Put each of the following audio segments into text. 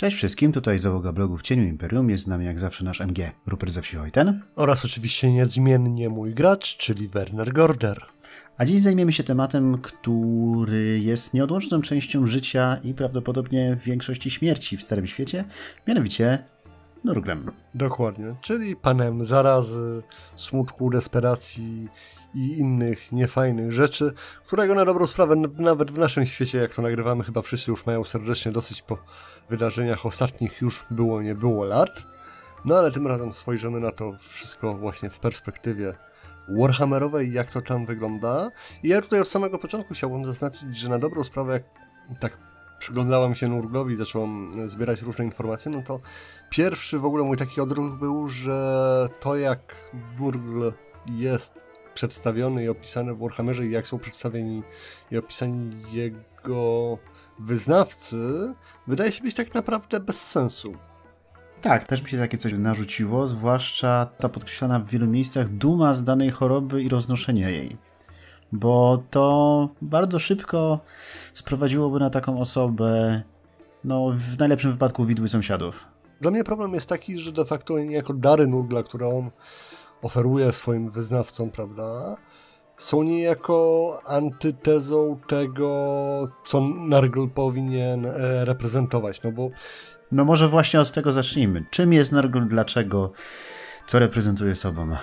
Cześć wszystkim, tutaj załoga blogu w Cieniu Imperium, jest z nami jak zawsze nasz MG, Rupert ze wsi Hojten. Oraz oczywiście niezmiennie mój gracz, czyli Werner Gorder. A dziś zajmiemy się tematem, który jest nieodłączną częścią życia i prawdopodobnie większości śmierci w Starym Świecie, mianowicie Nurglem. Dokładnie, czyli panem zarazy, smutku, desperacji i innych niefajnych rzeczy, którego na dobrą sprawę nawet w naszym świecie, jak to nagrywamy, chyba wszyscy już mają serdecznie dosyć po wydarzeniach ostatnich już było, nie było lat. No ale tym razem spojrzymy na to wszystko właśnie w perspektywie Warhammerowej, jak to tam wygląda. I ja tutaj od samego początku chciałbym zaznaczyć, że na dobrą sprawę, jak tak przyglądałem się Nurglowi i zacząłem zbierać różne informacje, no to pierwszy w ogóle mój taki odruch był, że to jak Nurgl jest przedstawiony i opisany w Warhammerze i jak są przedstawieni i opisani jego wyznawcy, wydaje się być tak naprawdę bez sensu. Tak, też mi się takie coś narzuciło, zwłaszcza ta podkreślana w wielu miejscach duma z danej choroby i roznoszenia jej. Bo to bardzo szybko sprowadziłoby na taką osobę, no w najlepszym wypadku widły sąsiadów. Dla mnie problem jest taki, że de facto jako dary Nurgla, które on oferuje swoim wyznawcom, prawda, są niejako antytezą tego, co Nargl powinien e, reprezentować, no bo... No może właśnie od tego zacznijmy. Czym jest Nargl, dlaczego, co reprezentuje sobą?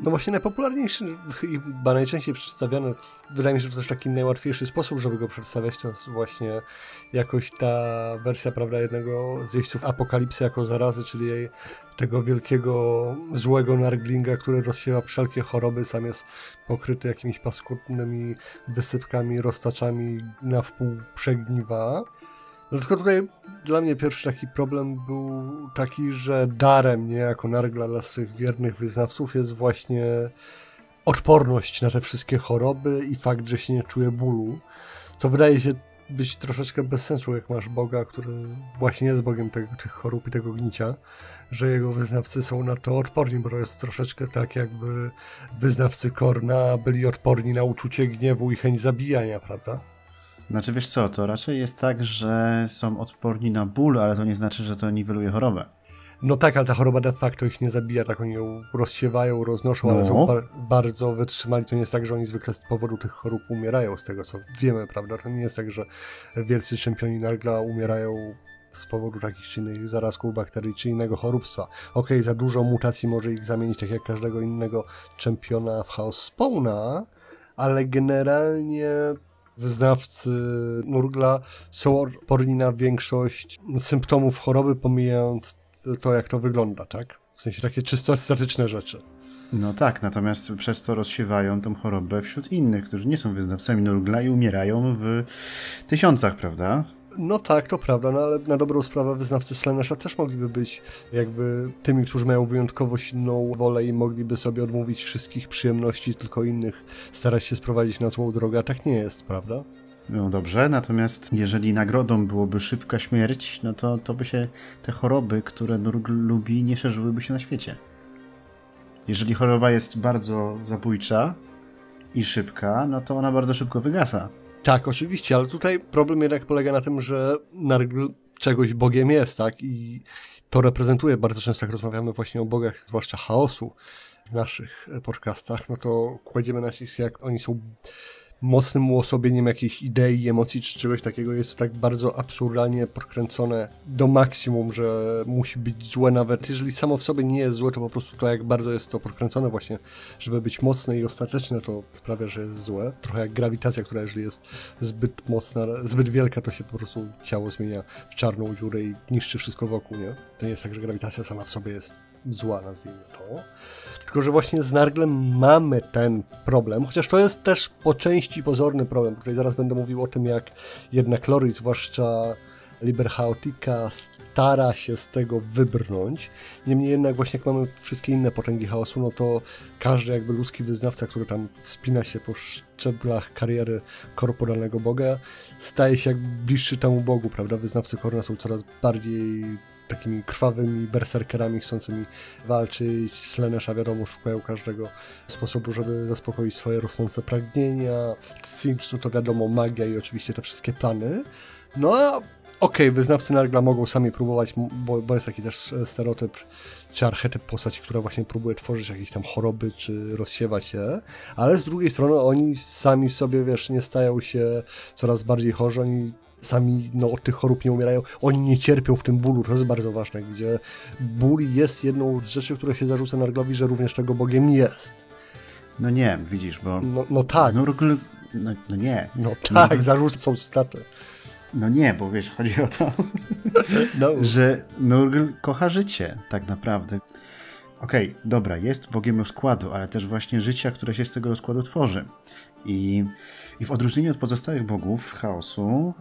No właśnie najpopularniejszy i najczęściej przedstawiany, wydaje mi się, że to też taki najłatwiejszy sposób, żeby go przedstawiać, to jest właśnie jakoś ta wersja, prawda, jednego z jeźdźców apokalipsy jako zarazy, czyli jej, tego wielkiego, złego narglinga, który rozsiewa wszelkie choroby, sam jest pokryty jakimiś paskudnymi wysypkami, roztaczami, na wpół przegniwa. No tylko tutaj dla mnie pierwszy taki problem był taki, że darem niejako Nargla dla swych wiernych wyznawców jest właśnie odporność na te wszystkie choroby i fakt, że się nie czuje bólu, co wydaje się być troszeczkę bez sensu, jak masz Boga, który właśnie jest Bogiem tych chorób i tego gnicia, że jego wyznawcy są na to odporni, bo to jest troszeczkę tak, jakby wyznawcy Korna byli odporni na uczucie gniewu i chęć zabijania, prawda? Znaczy wiesz co, to raczej jest tak, że są odporni na ból, ale to nie znaczy, że to niweluje chorobę. No tak, ale ta choroba de facto ich nie zabija, tak oni ją rozsiewają, roznoszą, no. ale są bar bardzo wytrzymali. To nie jest tak, że oni zwykle z powodu tych chorób umierają, z tego co wiemy, prawda? To nie jest tak, że wielcy czempioni Nargla umierają z powodu takich czy innych zarazków, bakterii czy innego choróbstwa. Okej, okay, za dużo mutacji może ich zamienić, tak jak każdego innego czempiona w House Spawna, ale generalnie wyznawcy Nurgla są odporni na większość symptomów choroby, pomijając to, jak to wygląda, tak? W sensie takie czysto estetyczne rzeczy. No tak, natomiast przez to rozsiewają tą chorobę wśród innych, którzy nie są wyznawcami Nurgla i umierają w tysiącach, prawda? No tak, to prawda, no ale na dobrą sprawę wyznawcy Slanesha też mogliby być jakby tymi, którzy mają wyjątkowo silną wolę i mogliby sobie odmówić wszystkich przyjemności, tylko innych starać się sprowadzić na złą drogę, a tak nie jest, prawda? No dobrze, natomiast jeżeli nagrodą byłoby szybka śmierć, no to, to by się te choroby, które Nurg lubi, nie szerzyłyby się na świecie. Jeżeli choroba jest bardzo zabójcza i szybka, no to ona bardzo szybko wygasa. Tak, oczywiście, ale tutaj problem jednak polega na tym, że Nargl czegoś Bogiem jest, tak? I to reprezentuje bardzo często, jak rozmawiamy właśnie o bogach, zwłaszcza chaosu w naszych podcastach, no to kładziemy nacisk, jak oni są mocnym uosobieniem jakiejś idei, emocji czy czegoś takiego jest tak bardzo absurdalnie podkręcone do maksimum, że musi być złe nawet jeżeli samo w sobie nie jest złe, to po prostu to jak bardzo jest to podkręcone właśnie, żeby być mocne i ostateczne, to sprawia, że jest złe. Trochę jak grawitacja, która jeżeli jest zbyt mocna, zbyt wielka, to się po prostu ciało zmienia w czarną dziurę i niszczy wszystko wokół, nie? To nie jest tak, że grawitacja sama w sobie jest zła, nazwijmy to. Tylko, że właśnie z Narglem mamy ten problem, chociaż to jest też po części pozorny problem. Tutaj zaraz będę mówił o tym, jak jednak Lory, zwłaszcza Liber Chaotica, stara się z tego wybrnąć. Niemniej jednak właśnie jak mamy wszystkie inne potęgi chaosu, no to każdy jakby ludzki wyznawca, który tam wspina się po szczeblach kariery korporalnego boga, staje się jakby bliższy temu bogu, prawda? Wyznawcy Korna są coraz bardziej takimi krwawymi berserkerami chcącymi walczyć. Slenesza wiadomo szukają każdego sposobu, żeby zaspokoić swoje rosnące pragnienia. Sinch no to wiadomo magia i oczywiście te wszystkie plany. No a Okej, okay, wyznawcy Nargla mogą sami próbować, bo, bo jest taki też e, stereotyp czy archetyp postaci, która właśnie próbuje tworzyć jakieś tam choroby, czy rozsiewać je, ale z drugiej strony oni sami sobie, wiesz, nie stają się coraz bardziej chorzy, oni sami no, od tych chorób nie umierają, oni nie cierpią w tym bólu, to jest bardzo ważne, gdzie ból jest jedną z rzeczy, które się zarzuca Narglowi, że również tego Bogiem jest. No nie, widzisz, bo... No, no tak. Nurgl... No, no nie. No tak, Nurgl... zarzucą staty. No nie, bo wiesz, chodzi o to, no. że Nurgl kocha życie, tak naprawdę. Okej, okay, dobra, jest Bogiem rozkładu, ale też właśnie życia, które się z tego rozkładu tworzy. I, I w odróżnieniu od pozostałych bogów chaosu,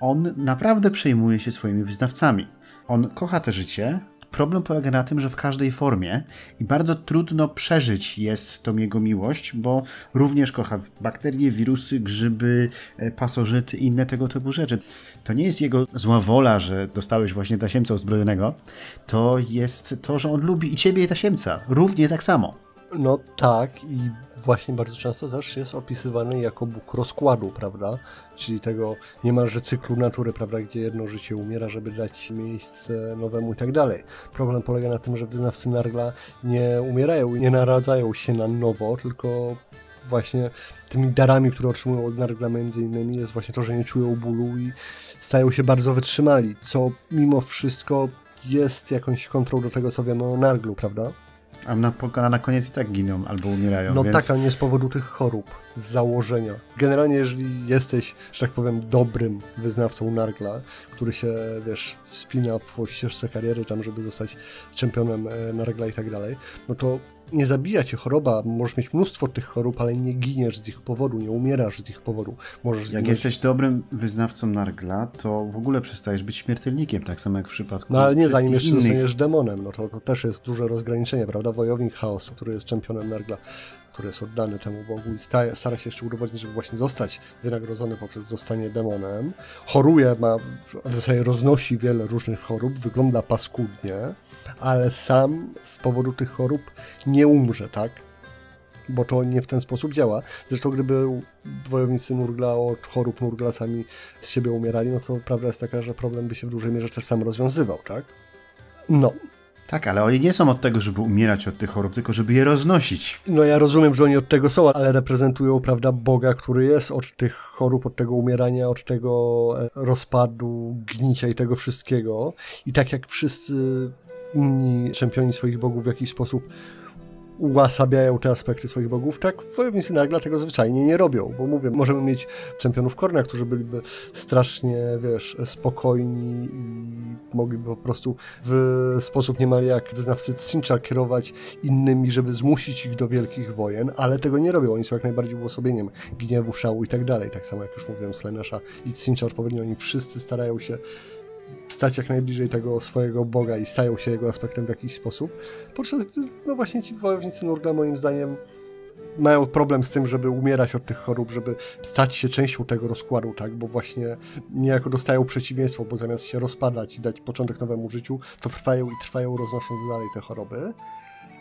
on naprawdę przejmuje się swoimi wyznawcami. On kocha te życie, Problem polega na tym, że w każdej formie i bardzo trudno przeżyć jest tą jego miłość, bo również kocha bakterie, wirusy, grzyby, e, pasożyty i inne tego typu rzeczy. To nie jest jego zła wola, że dostałeś właśnie tasiemca uzbrojonego, to jest to, że on lubi i ciebie i tasiemca, równie tak samo. No tak i właśnie bardzo często też jest opisywany jako Bóg rozkładu, prawda? Czyli tego niemalże cyklu natury, prawda? Gdzie jedno życie umiera, żeby dać miejsce nowemu i tak dalej. Problem polega na tym, że wyznawcy Nargla nie umierają, nie naradzają się na nowo, tylko właśnie tymi darami, które otrzymują od Nargla między innymi jest właśnie to, że nie czują bólu i stają się bardzo wytrzymali, co mimo wszystko jest jakąś kontrą do tego, co wiemy o Narglu, prawda? A na, na koniec i tak giną albo umierają. No więc... tak, ale nie z powodu tych chorób, z założenia. Generalnie, jeżeli jesteś, że tak powiem, dobrym wyznawcą Nargla, który się, wiesz, wspina po ścieżce kariery tam, żeby zostać czempionem e, Nargla i tak dalej, no to nie zabija cię choroba, możesz mieć mnóstwo tych chorób, ale nie giniesz z ich powodu, nie umierasz z ich powodu. Możesz jak jesteś dobrym wyznawcą Nargla, to w ogóle przestajesz być śmiertelnikiem, tak samo jak w przypadku No ale nie, zanim jeszcze innych. zostaniesz demonem, no to, to też jest duże rozgraniczenie, prawda? Wojownik chaosu, który jest czempionem Nargla, który jest oddany temu Bogu i staje, stara się jeszcze udowodnić, żeby właśnie zostać wynagrodzony poprzez zostanie demonem. Choruje, ma, w zasadzie roznosi wiele różnych chorób, wygląda paskudnie, ale sam z powodu tych chorób nie umrze, tak? Bo to nie w ten sposób działa. Zresztą gdyby wojownicy Nurgla od chorób Nurgla sami z siebie umierali, no to prawda jest taka, że problem by się w dużej mierze też sam rozwiązywał, tak? No, tak, ale oni nie są od tego, żeby umierać od tych chorób, tylko żeby je roznosić. No ja rozumiem, że oni od tego są, ale reprezentują, prawda, Boga, który jest od tych chorób, od tego umierania, od tego e, rozpadu, gnicia i tego wszystkiego. I tak jak wszyscy inni czempioni swoich bogów w jakiś sposób ułasabiają te aspekty swoich bogów, tak wojownicy nagle tego zwyczajnie nie robią, bo mówię, możemy mieć czempionów Korna, którzy byliby strasznie, wiesz, spokojni i mogliby po prostu w sposób niemal jak wyznawcy Cincha kierować innymi, żeby zmusić ich do wielkich wojen, ale tego nie robią, oni są jak najbardziej uosobieniem gniewu, szału i tak dalej, tak samo jak już mówiłem, Slenesha i Cincha odpowiednio, oni wszyscy starają się stać jak najbliżej tego swojego Boga i stają się jego aspektem w jakiś sposób. Podczas gdy, no właśnie ci wojownicy Nurgla moim zdaniem mają problem z tym, żeby umierać od tych chorób, żeby stać się częścią tego rozkładu, tak, bo właśnie niejako dostają przeciwieństwo, bo zamiast się rozpadać i dać początek nowemu życiu, to trwają i trwają, roznosząc dalej te choroby.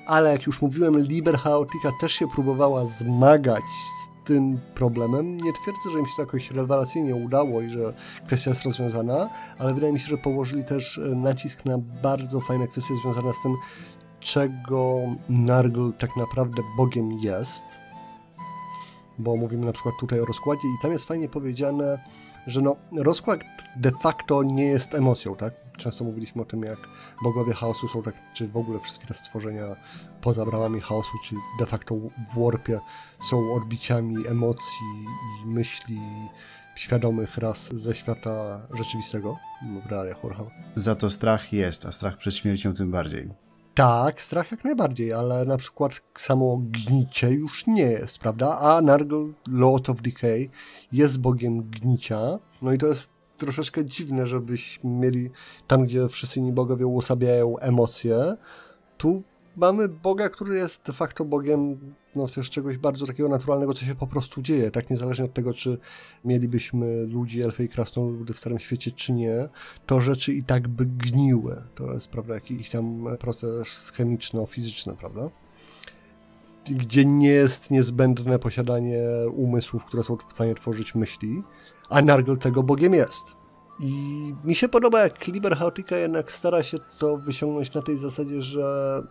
Ale jak już mówiłem, Liber Chaotica też się próbowała zmagać z tym problemem. Nie twierdzę, że im się to jakoś rewelacyjnie udało i że kwestia jest rozwiązana, ale wydaje mi się, że położyli też e, nacisk na bardzo fajne kwestie związane z tym, czego Nargl tak naprawdę Bogiem jest. Bo mówimy na przykład tutaj o rozkładzie i tam jest fajnie powiedziane, że no, rozkład de facto nie jest emocją, tak? Często mówiliśmy o tym, jak bogowie chaosu są tak, czy w ogóle wszystkie te stworzenia poza bramami chaosu, czy de facto w warpie są odbiciami emocji i myśli świadomych raz ze świata rzeczywistego w realiach Warhammer. Za to strach jest, a strach przed śmiercią tym bardziej. Tak, strach jak najbardziej, ale na przykład samo gnicie już nie jest, prawda? A Nargl, Lord of Decay, jest bogiem gnicia. No i to jest troszeczkę dziwne, żebyśmy mieli tam, gdzie wszyscy inni bogowie uosabiają emocje, tu mamy Boga, który jest de facto Bogiem no, też czegoś bardzo takiego naturalnego, co się po prostu dzieje, tak niezależnie od tego, czy mielibyśmy ludzi, elfy i krasnoludy w Starym Świecie, czy nie, to rzeczy i tak by gniły. To jest, prawda, jakiś tam proces chemiczno-fizyczny, prawda? Gdzie nie jest niezbędne posiadanie umysłów, które są w stanie tworzyć myśli, a Nargl tego Bogiem jest. I mi się podoba, jak Liber Chaotica jednak stara się to wyciągnąć na tej zasadzie, że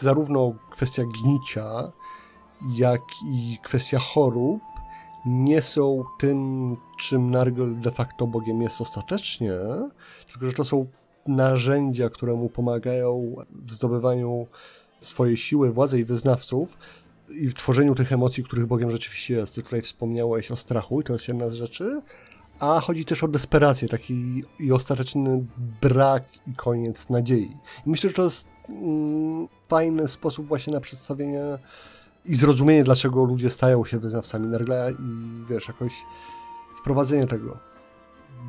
zarówno kwestia gnicia, jak i kwestia chorób nie są tym, czym Nargel de facto Bogiem jest ostatecznie, tylko że to są narzędzia, które mu pomagają w zdobywaniu swojej siły, władzy i wyznawców i w tworzeniu tych emocji, których Bogiem rzeczywiście jest. Ty tutaj wspomniałeś o strachu i to jest jedna z rzeczy, a chodzi też o desperację, taki i ostateczny brak i koniec nadziei. I myślę, że to jest mm, fajny sposób właśnie na przedstawienie i zrozumienie, dlaczego ludzie stają się wyznawcami Nergla i wiesz, jakoś wprowadzenie tego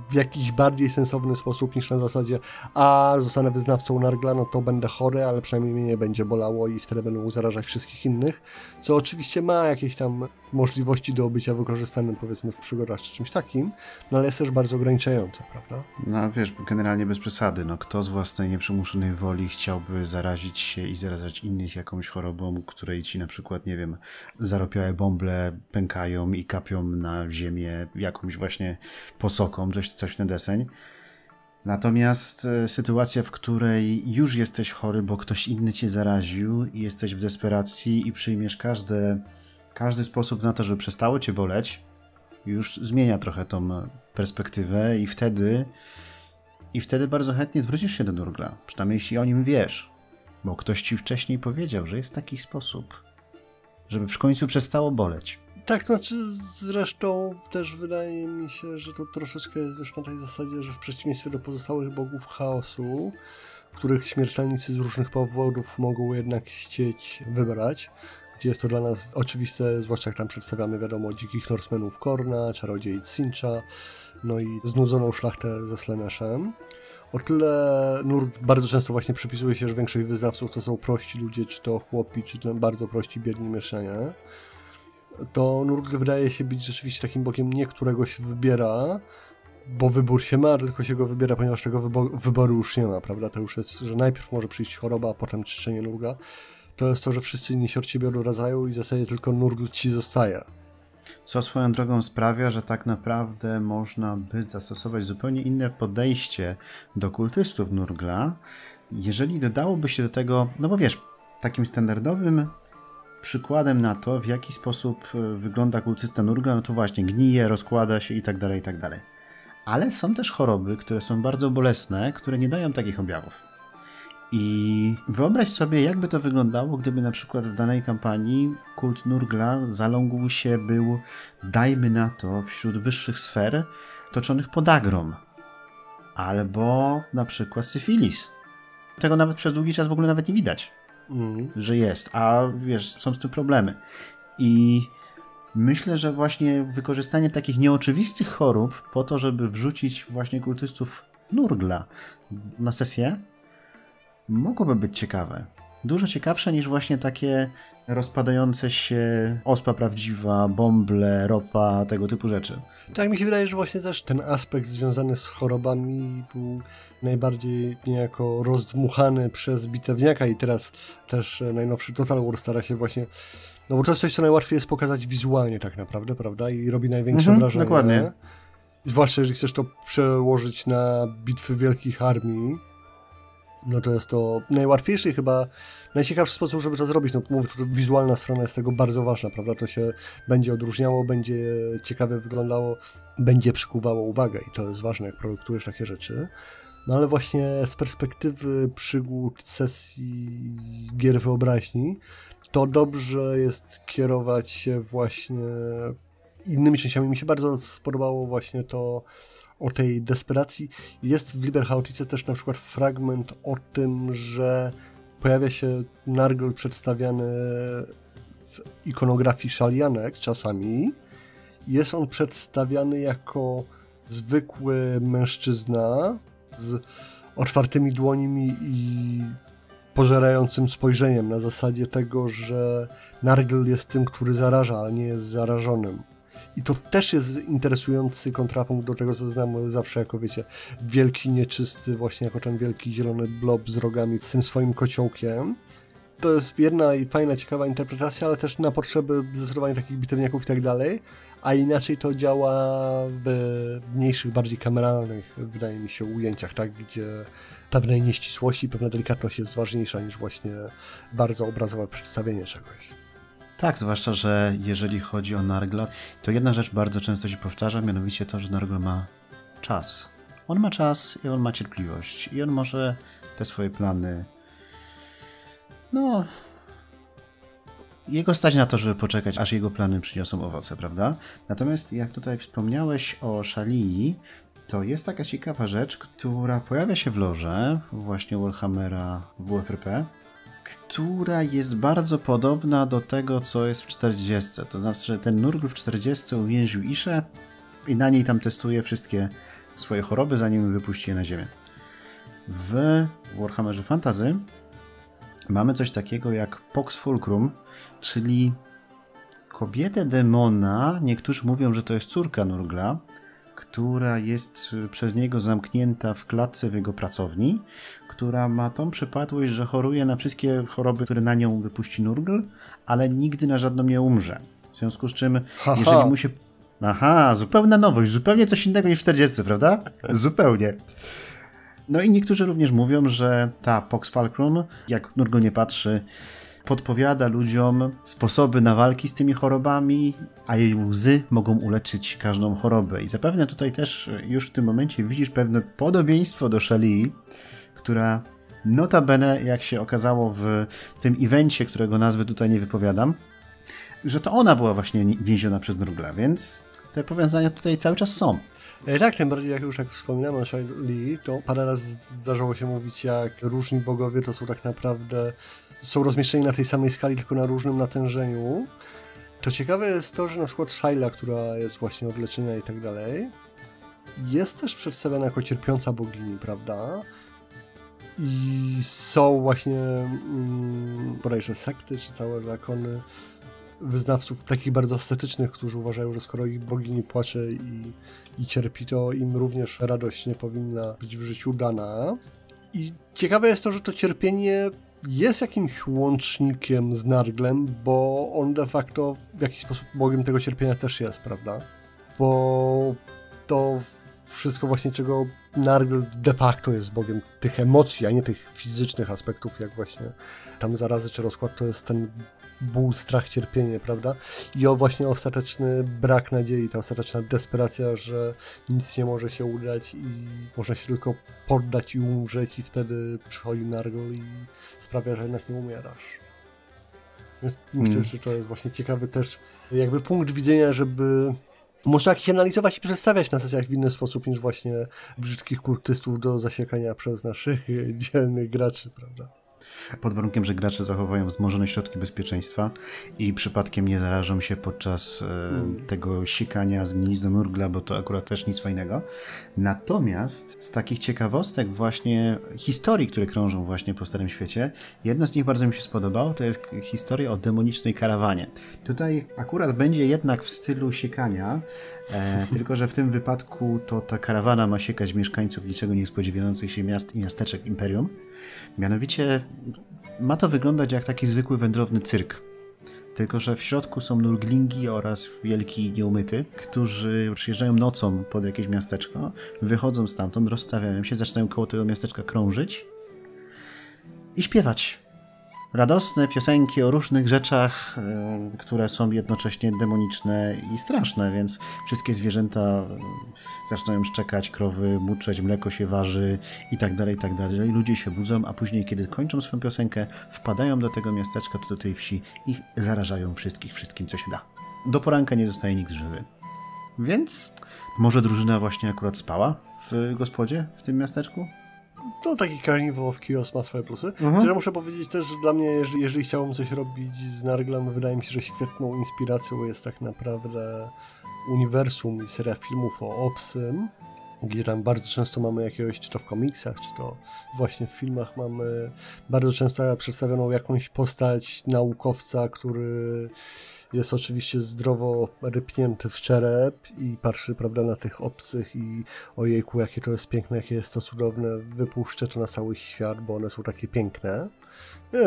w jakiś bardziej sensowny sposób niż na zasadzie a zostanę wyznawcą Nargla, no to będę chory, ale przynajmniej mnie nie będzie bolało i wtedy będę zarażać wszystkich innych, co oczywiście ma jakieś tam możliwości do bycia wykorzystanym powiedzmy w przygodach czy czymś takim, no ale jest też bardzo ograniczające, prawda? No wiesz, generalnie bez przesady, no kto z własnej nieprzymuszonej woli chciałby zarazić się i zarażać innych jakąś chorobą, której ci na przykład, nie wiem, zaropiałe bąble pękają i kapią na ziemię jakąś właśnie posoką, coś, coś ten deseń. Natomiast e, sytuacja, w której już jesteś chory, bo ktoś inny cię zaraził i jesteś w desperacji i przyjmiesz każde, każdy sposób na to, żeby przestało cię boleć, już zmienia trochę tą perspektywę i wtedy i wtedy bardzo chętnie zwrócisz się do Nurgla, przynajmniej jeśli o nim wiesz, bo ktoś ci wcześniej powiedział, że jest taki sposób, żeby w końcu przestało boleć. Tak, znaczy zresztą też wydaje mi się, że to troszeczkę jest wiesz, na tej zasadzie, że w przeciwieństwie do pozostałych bogów chaosu, których śmiertelnicy z różnych powodów mogą jednak chcieć wybrać, gdzie jest to dla nas oczywiste, zwłaszcza jak tam przedstawiamy, wiadomo, dzikich Norsemenów Korna, czarodziej Cincha, no i znudzoną szlachtę ze Sleneszem. O tyle nurt bardzo często właśnie przypisuje się, że większość wyznawców to są prości ludzie, czy to chłopi, czy to bardzo prości, biedni mieszania to Nurgle wydaje się być rzeczywiście takim bokiem nie którego się wybiera, bo wybór się ma, tylko się go wybiera, ponieważ tego wybo wyboru już nie ma, prawda? To już jest, że najpierw może przyjść choroba, a potem czyszczenie Nurga. To jest to, że wszyscy inni się od ciebie odradzają i w zasadzie tylko Nurgle ci zostaje. Co swoją drogą sprawia, że tak naprawdę można by zastosować zupełnie inne podejście do kultystów Nurgla, jeżeli dodałoby się do tego, no bo wiesz, takim standardowym przykładem na to, w jaki sposób e, wygląda kultysta Nurgla, no to właśnie gnije, rozkłada się i tak dalej, i tak dalej. Ale są też choroby, które są bardzo bolesne, które nie dają takich objawów. I wyobraź sobie, jakby to wyglądało, gdyby na przykład w danej kampanii kult Nurgla zalągł się był, dajmy na to, wśród wyższych sfer toczonych podagrom. Albo na przykład syfilis. Tego nawet przez długi czas w ogóle nawet nie widać mm. że jest, a wiesz, są z tym problemy. I myślę, że właśnie wykorzystanie takich nieoczywistych chorób po to, żeby wrzucić właśnie kultystów Nurgla na sesję, mogłoby być ciekawe. Dużo ciekawsze niż właśnie takie rozpadające się ospa prawdziwa, bąble, ropa, tego typu rzeczy. Tak, mi się wydaje, że właśnie też ten aspekt związany z chorobami był najbardziej niejako rozdmuchany przez bitewniaka i teraz też e, najnowszy Total War stara się właśnie no bo to jest coś, co najłatwiej jest pokazać wizualnie tak naprawdę, prawda? I robi największe mhm, wrażenie. Dokładnie. Zwłaszcza, jeżeli chcesz to przełożyć na bitwy wielkich armii, no to jest to najłatwiejszy chyba najciekawszy sposób, żeby to zrobić. No mówię, wizualna strona jest tego bardzo ważna, prawda? To się będzie odróżniało, będzie ciekawie wyglądało, będzie przykuwało uwagę i to jest ważne, jak projektujesz takie rzeczy. No ale właśnie z perspektywy przygód sesji gier wyobraźni, to dobrze jest kierować się właśnie innymi częściami. Mi się bardzo spodobało właśnie to o tej desperacji. Jest w Liber Chaotice też na przykład fragment o tym, że pojawia się Nargol przedstawiany w ikonografii szalianek czasami. Jest on przedstawiany jako zwykły mężczyzna z otwartymi dłońmi i pożerającym spojrzeniem na zasadzie tego, że Nargl jest tym, który zaraża, ale nie jest zarażonym. I to też jest interesujący kontrapunkt do tego, co znam zawsze jako, wiecie, wielki nieczysty, właśnie jako ten wielki zielony blob z rogami, z tym swoim kociołkiem. to jest jedna i fajna, ciekawa interpretacja, ale też na potrzeby zdecydowanie takich bitewniaków i tak dalej, a inaczej to działa w mniejszych, bardziej kameralnych, wydaje mi się, ujęciach, tak, gdzie pewnej nieścisłości, pewna delikatność jest ważniejsza niż właśnie bardzo obrazowe przedstawienie czegoś. Tak, zwłaszcza, że jeżeli chodzi o Nargla, to jedna rzecz bardzo często się powtarza, mianowicie to, że Nargla ma czas. On ma czas i on ma cierpliwość i on może te swoje plany no jego stać na to, żeby poczekać, aż jego plany przyniosą owoce, prawda? Natomiast jak tutaj wspomniałeś o Szalii, to jest taka ciekawa rzecz, która pojawia się w loże właśnie Warhammera WFRP, która jest bardzo podobna do tego, co jest w 40. To znaczy, że ten Nurgl w 40 uwięził Iszę i na niej tam testuje wszystkie swoje choroby, zanim wypuści je na ziemię. W Warhammerze Fantasy mamy coś takiego jak Pox Fulcrum, czyli kobietę demona. Niektórzy mówią, że to jest córka Nurgla, która jest przez niego zamknięta w klatce w jego pracowni, która ma tą przypadłość, że choruje na wszystkie choroby, które na nią wypuści Nurgl, ale nigdy na żadną nie umrze. W związku z czym, jeżeli mu się. Aha, zupełna nowość, zupełnie coś innego niż w 40, prawda? Zupełnie. No i niektórzy również mówią, że ta Pox Fulcrum, jak Nurgl nie patrzy, podpowiada ludziom sposoby na walki z tymi chorobami, a jej łzy mogą uleczyć każdą chorobę. I zapewne tutaj też już w tym momencie widzisz pewne podobieństwo do Shelley, która notabene, jak się okazało w tym evencie, którego nazwy tutaj nie wypowiadam, że to ona była właśnie więziona przez Nurgla, więc te powiązania tutaj cały czas są. E, tak, tym bardziej jak już jak wspominałem o Shai to parę razy zdarzało się mówić, jak różni bogowie to są tak naprawdę są rozmieszczeni na tej samej skali, tylko na różnym natężeniu. To ciekawe jest to, że na przykład Shaila, która jest właśnie od leczenia i tak dalej, jest też przedstawiana jako cierpiąca bogini, prawda? I są właśnie mm, bodajże sekty, czy całe zakony wyznawców takich bardzo estetycznych, którzy uważają, że skoro ich bogini płacze i, i cierpi, to im również radość nie powinna być w życiu dana. I ciekawe jest to, że to cierpienie jest jakimś łącznikiem z Narglem, bo on de facto w jakiś sposób bogiem tego cierpienia też jest, prawda? Bo to wszystko właśnie, czego Nargl de facto jest bogiem tych emocji, a nie tych fizycznych aspektów, jak właśnie tam zarazy czy rozkład, to jest ten ból, strach, cierpienie, prawda? I o właśnie ostateczny brak nadziei, ta ostateczna desperacja, że nic nie może się udać i można się tylko poddać i umrzeć i wtedy przychodzi Nargol i sprawia, że jednak nie umierasz. Więc myślę, hmm. że to jest właśnie ciekawy też jakby punkt widzenia, żeby można ich analizować i przedstawiać na sesjach w inny sposób niż właśnie brzydkich kultystów do zasiekania przez naszych dzielnych graczy, prawda? Pod warunkiem, że gracze zachowają wzmożone środki bezpieczeństwa i przypadkiem nie zarażą się podczas mm. tego sikania z gnizdą nurgla, bo to akurat też nic fajnego. Natomiast z takich ciekawostek właśnie historii, które krążą właśnie po Starym Świecie, jedno z nich bardzo mi się spodobało, to jest historia o demonicznej karawanie. Tutaj akurat będzie jednak w stylu siekania, e, tylko że w tym wypadku to ta karawana ma siekać mieszkańców niczego nie spodziewających się miast i miasteczek Imperium. Mianowicie ma to wyglądać jak taki zwykły wędrowny cyrk. Tylko, że w środku są nurglingi oraz wielki nieumyty, którzy przyjeżdżają nocą pod jakieś miasteczko, wychodzą stamtąd, rozstawiają się, zaczynają koło tego miasteczka krążyć i śpiewać radosne piosenki o różnych rzeczach, e, które są jednocześnie demoniczne i straszne, więc wszystkie zwierzęta e, zaczynają szczekać, krowy muczeć, mleko się waży i tak dalej, i tak dalej. Ludzie się budzą, a później, kiedy kończą swoją piosenkę, wpadają do tego miasteczka, do tej wsi i zarażają wszystkich wszystkim, co się da. Do poranka nie zostaje nikt żywy. Więc może drużyna właśnie akurat spała w gospodzie w tym miasteczku? To taki Carnival of Chaos ma swoje plusy. Mhm. Ja muszę powiedzieć też, że dla mnie, jeżeli, jeżeli chciałbym coś robić z Narglem, wydaje mi się, że świetną inspiracją jest tak naprawdę uniwersum i seria filmów o Obsym, gdzie tam bardzo często mamy jakiegoś, czy to w komiksach, czy to właśnie w filmach mamy bardzo często przedstawioną jakąś postać naukowca, który jest oczywiście zdrowo rypnięty w czerep i patrzy, prawda, na tych obcych i ojejku, jakie to jest piękne, jakie jest to cudowne, wypuszczę to na cały świat, bo one są takie piękne.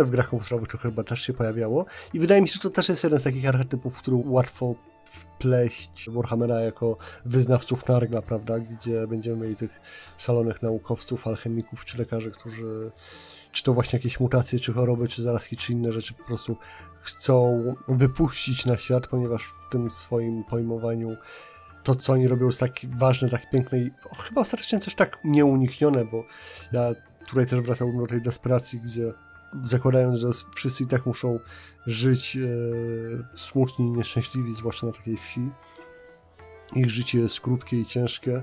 W grach komputerowych to chyba też się pojawiało i wydaje mi się, że to też jest jeden z takich archetypów, który łatwo wpleść Warhammera jako wyznawców Nargla, prawda, gdzie będziemy mieli tych szalonych naukowców, alchemików czy lekarzy, którzy czy to właśnie jakieś mutacje, czy choroby, czy zarazki, czy inne rzeczy po prostu chcą wypuścić na świat, ponieważ w tym swoim pojmowaniu to, co oni robią jest tak ważne, tak piękne i chyba ostatecznie też tak nieuniknione, bo ja tutaj też wracałbym do tej desperacji, gdzie zakładając, że wszyscy i tak muszą żyć e, smutni i nieszczęśliwi, zwłaszcza na takiej wsi. Ich życie jest krótkie i ciężkie.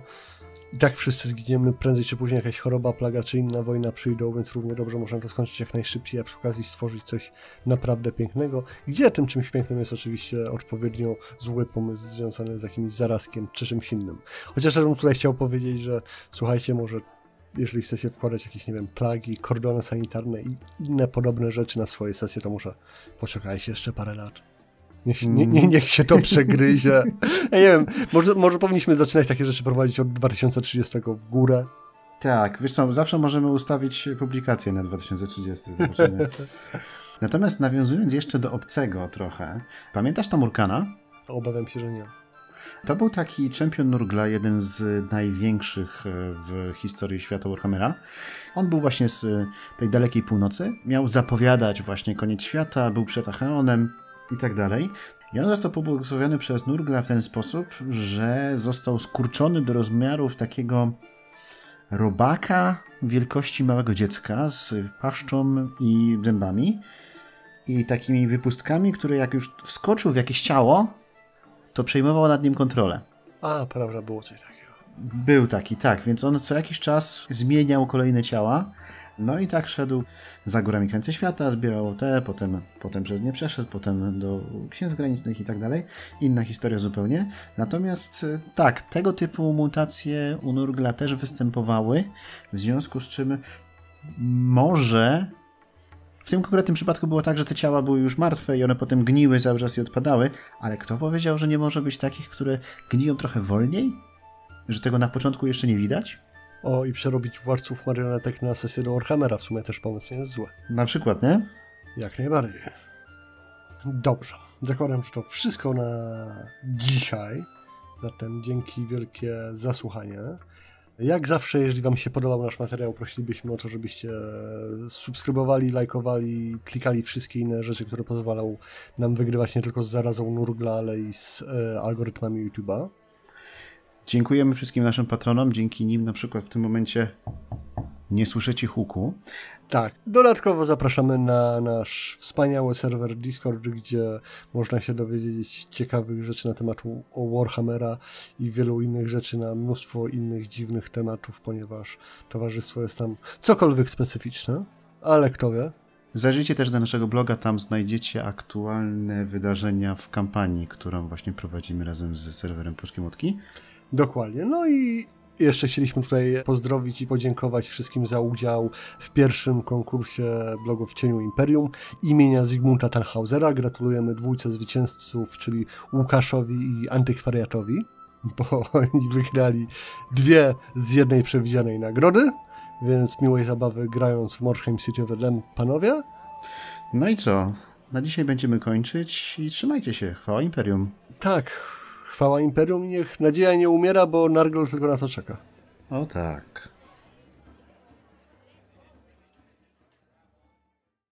I tak wszyscy zginiemy, prędzej czy później jakaś choroba, plaga czy inna wojna przyjdą, więc równie dobrze można to skończyć jak najszybciej, a przy okazji stworzyć coś naprawdę pięknego. Gdzie tym czymś pięknym jest oczywiście odpowiednio zły pomysł związany z jakimś zarazkiem czy czymś innym. Chociaż ja bym tutaj chciał powiedzieć, że słuchajcie, może jeżeli chcecie wkładać jakieś, nie wiem, plagi, kordony sanitarne i inne podobne rzeczy na swoje sesje, to muszę poczekajcie jeszcze parę lat. Niech, nie, nie, niech się to przegryzie. Ja nie wiem, może, może powinniśmy zaczynać takie rzeczy prowadzić od 2030 w górę. Tak, wiesz co, zawsze możemy ustawić publikację na 2030. Zobaczymy. Natomiast nawiązując jeszcze do obcego trochę, pamiętasz tam Urkana? Obawiam się, że nie. To był taki czempion Nurgla, jeden z największych e, w historii świata Warhammera. On był właśnie z tej dalekiej północy. Miał zapowiadać właśnie koniec świata, był przed Acheonem i tak dalej. I on został pobłogosławiony przez Nurgla w ten sposób, że został skurczony do rozmiarów takiego robaka wielkości małego dziecka z paszczą i zębami i takimi wypustkami, które jak już wskoczył w jakieś ciało, to przejmował nad nim kontrolę. A, prawda, było coś takiego. Był taki, tak, więc on co jakiś czas zmieniał kolejne ciała. No i tak szedł za górami końca świata, zbierał te, potem, potem przez nie przeszedł, potem do księstw granicznych i tak dalej. Inna historia zupełnie. Natomiast tak, tego typu mutacje u Nurgla też występowały, w związku z czym może w tym konkretnym przypadku było tak, że te ciała były już martwe i one potem gniły cały czas i odpadały, ale kto powiedział, że nie może być takich, które gniją trochę wolniej? Że tego na początku jeszcze nie widać? O, i przerobić władców marionetek na sesję do Warhammera w sumie też pomysł nie jest zły. Na przykład, nie? Jak najbardziej. Dobrze. Zakładam, że to wszystko na dzisiaj. Zatem dzięki wielkie za słuchanie. Jak zawsze, jeżeli Wam się podobał nasz materiał, prosilibyśmy o to, żebyście subskrybowali, lajkowali, klikali wszystkie inne rzeczy, które pozwalają nam wygrywać nie tylko z zarazą Nurgla, ale i z e, algorytmami YouTube'a. Dziękujemy wszystkim naszym patronom. Dzięki nim na przykład w tym momencie nie słyszycie huku. Tak. Dodatkowo zapraszamy na nasz wspaniały serwer Discord, gdzie można się dowiedzieć ciekawych rzeczy na temat Warhammera i wielu innych rzeczy na mnóstwo innych dziwnych tematów, ponieważ towarzystwo jest tam cokolwiek specyficzne, ale kto wie. Zajrzyjcie też do naszego bloga, tam znajdziecie aktualne wydarzenia w kampanii, którą właśnie prowadzimy razem z serwerem Polskie Motki. Dokładnie. No i jeszcze chcieliśmy tutaj pozdrowić i podziękować wszystkim za udział w pierwszym konkursie blogu w cieniu Imperium imienia Zygmunta Tannhausera. Gratulujemy dwójce zwycięzców, czyli Łukaszowi i Antykwariatowi, bo oni wygrali dwie z jednej przewidzianej nagrody, więc miłej zabawy grając w Morheim City of Edem, panowie. No i co? Na dzisiaj będziemy kończyć i trzymajcie się. Chwała Imperium. Tak, chwała Imperium niech nadzieja nie umiera, bo Nargol tylko na to czeka. O tak.